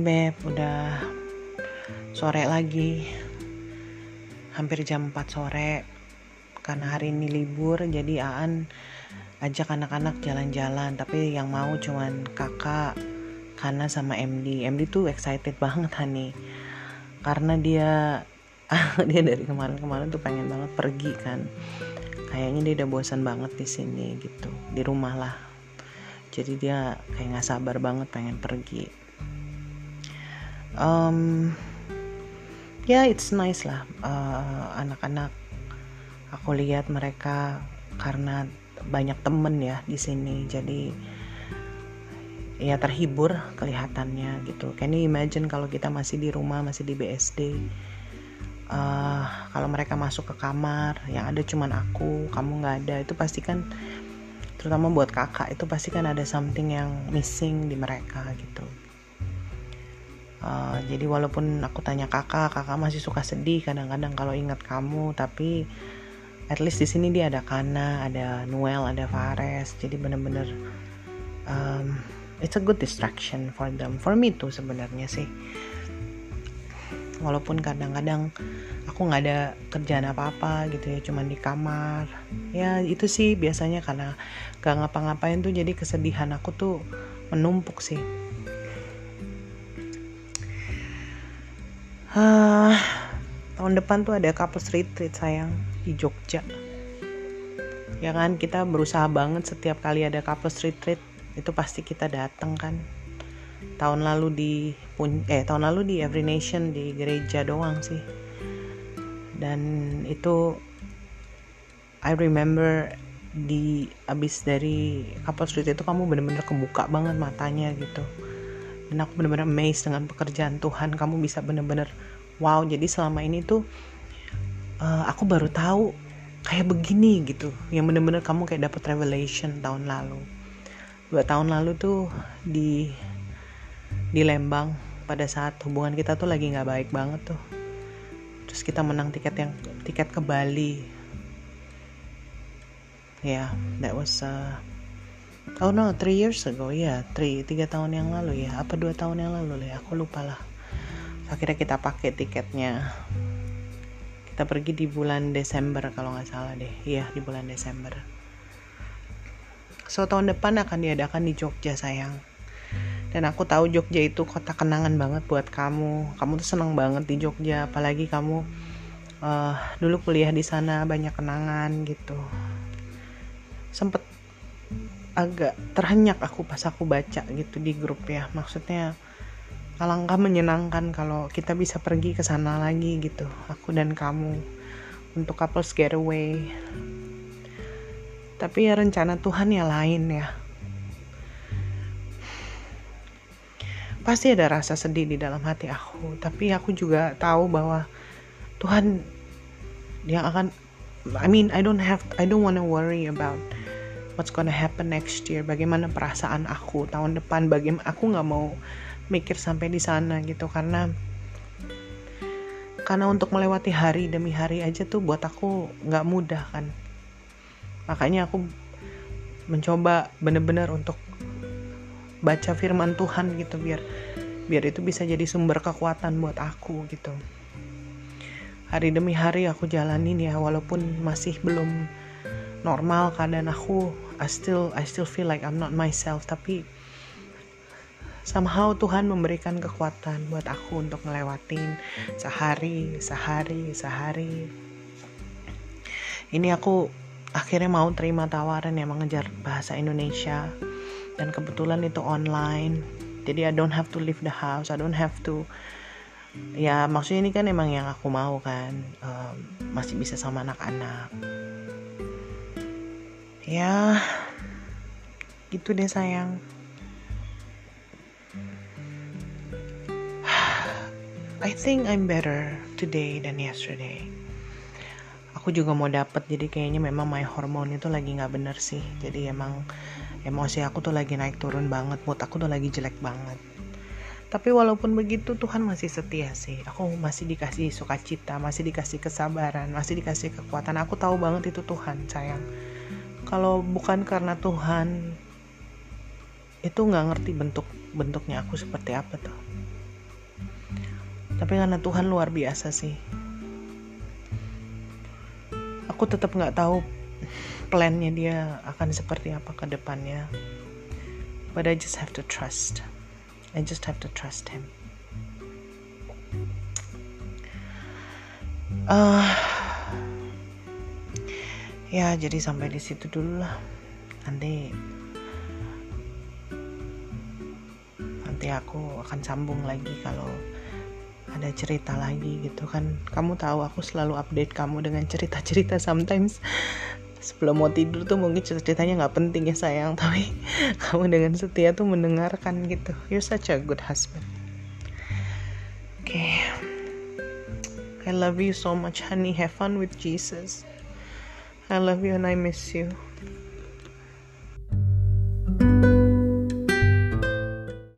Beb, udah sore lagi. Hampir jam 4 sore. Karena hari ini libur, jadi Aan ajak anak-anak jalan-jalan. Tapi yang mau cuman kakak, Kana sama MD. MD tuh excited banget Hani. Karena dia dia dari kemarin-kemarin tuh pengen banget pergi kan. Kayaknya dia udah bosan banget di sini gitu, di rumah lah. Jadi dia kayak nggak sabar banget pengen pergi um, ya yeah, it's nice lah uh, anak-anak. Aku lihat mereka karena banyak temen ya di sini jadi ya terhibur kelihatannya gitu. Can you imagine kalau kita masih di rumah masih di BSD uh, kalau mereka masuk ke kamar yang ada cuman aku kamu nggak ada itu pasti kan terutama buat kakak itu pasti kan ada something yang missing di mereka gitu Uh, jadi walaupun aku tanya kakak, kakak masih suka sedih kadang-kadang kalau ingat kamu, tapi at least di sini dia ada Kana, ada Noel, ada Fares, jadi bener-bener um, it's a good distraction for them, for me tuh sebenarnya sih. Walaupun kadang-kadang aku nggak ada kerjaan apa-apa gitu ya, cuman di kamar. Ya itu sih biasanya karena gak ngapa-ngapain tuh jadi kesedihan aku tuh menumpuk sih Uh, tahun depan tuh ada couples retreat sayang di Jogja. Ya kan kita berusaha banget setiap kali ada couples retreat itu pasti kita datang kan. Tahun lalu di eh tahun lalu di Every Nation di gereja doang sih. Dan itu I remember di abis dari couples retreat itu kamu bener-bener kebuka banget matanya gitu dan aku benar-benar amazed dengan pekerjaan Tuhan. Kamu bisa benar-benar wow jadi selama ini tuh uh, aku baru tahu kayak begini gitu. Yang benar-benar kamu kayak dapat revelation tahun lalu. Dua tahun lalu tuh di di Lembang pada saat hubungan kita tuh lagi nggak baik banget tuh. Terus kita menang tiket yang tiket ke Bali. Ya yeah, that was uh, oh no three years ago. Ya yeah, three tiga tahun yang lalu ya. Apa dua tahun yang lalu ya aku lupa lah. Akhirnya kita pakai tiketnya. Kita pergi di bulan Desember kalau nggak salah deh. Iya di bulan Desember. So tahun depan akan diadakan di Jogja sayang. Dan aku tahu Jogja itu kota kenangan banget buat kamu. Kamu tuh seneng banget di Jogja apalagi kamu uh, dulu kuliah di sana banyak kenangan gitu. Sempet agak terhenyak aku pas aku baca gitu di grup ya. Maksudnya alangkah menyenangkan kalau kita bisa pergi ke sana lagi gitu. Aku dan kamu untuk couples getaway. Tapi ya rencana Tuhan ya lain ya. Pasti ada rasa sedih di dalam hati aku. Tapi aku juga tahu bahwa Tuhan yang akan I mean I don't have I don't wanna worry about what's gonna happen next year bagaimana perasaan aku tahun depan bagaimana aku nggak mau mikir sampai di sana gitu karena karena untuk melewati hari demi hari aja tuh buat aku nggak mudah kan. Makanya aku mencoba bener-bener untuk baca firman Tuhan gitu biar biar itu bisa jadi sumber kekuatan buat aku gitu. Hari demi hari aku jalanin ya walaupun masih belum normal keadaan aku I still I still feel like I'm not myself tapi somehow Tuhan memberikan kekuatan buat aku untuk ngelewatin sehari sehari sehari. Ini aku akhirnya mau terima tawaran yang mengejar bahasa Indonesia. Dan kebetulan itu online. Jadi I don't have to leave the house. I don't have to ya maksudnya ini kan emang yang aku mau kan. Um, masih bisa sama anak-anak ya gitu deh sayang. I think I'm better today than yesterday. Aku juga mau dapet jadi kayaknya memang my hormone itu lagi nggak bener sih. Jadi emang emosi aku tuh lagi naik turun banget mood aku tuh lagi jelek banget. Tapi walaupun begitu Tuhan masih setia sih. Aku masih dikasih sukacita masih dikasih kesabaran masih dikasih kekuatan. Aku tahu banget itu Tuhan sayang kalau bukan karena Tuhan itu nggak ngerti bentuk bentuknya aku seperti apa tuh. Tapi karena Tuhan luar biasa sih. Aku tetap nggak tahu plannya dia akan seperti apa ke depannya. But I just have to trust. I just have to trust him. Uh, ya jadi sampai di situ dulu lah. Nanti nanti aku akan sambung lagi kalau ada cerita lagi gitu kan. Kamu tahu aku selalu update kamu dengan cerita-cerita sometimes. Sebelum mau tidur tuh mungkin ceritanya nggak penting ya sayang. Tapi kamu dengan setia tuh mendengarkan gitu. You're such a good husband. Oke okay. I love you so much honey. Have fun with Jesus I love you and I miss you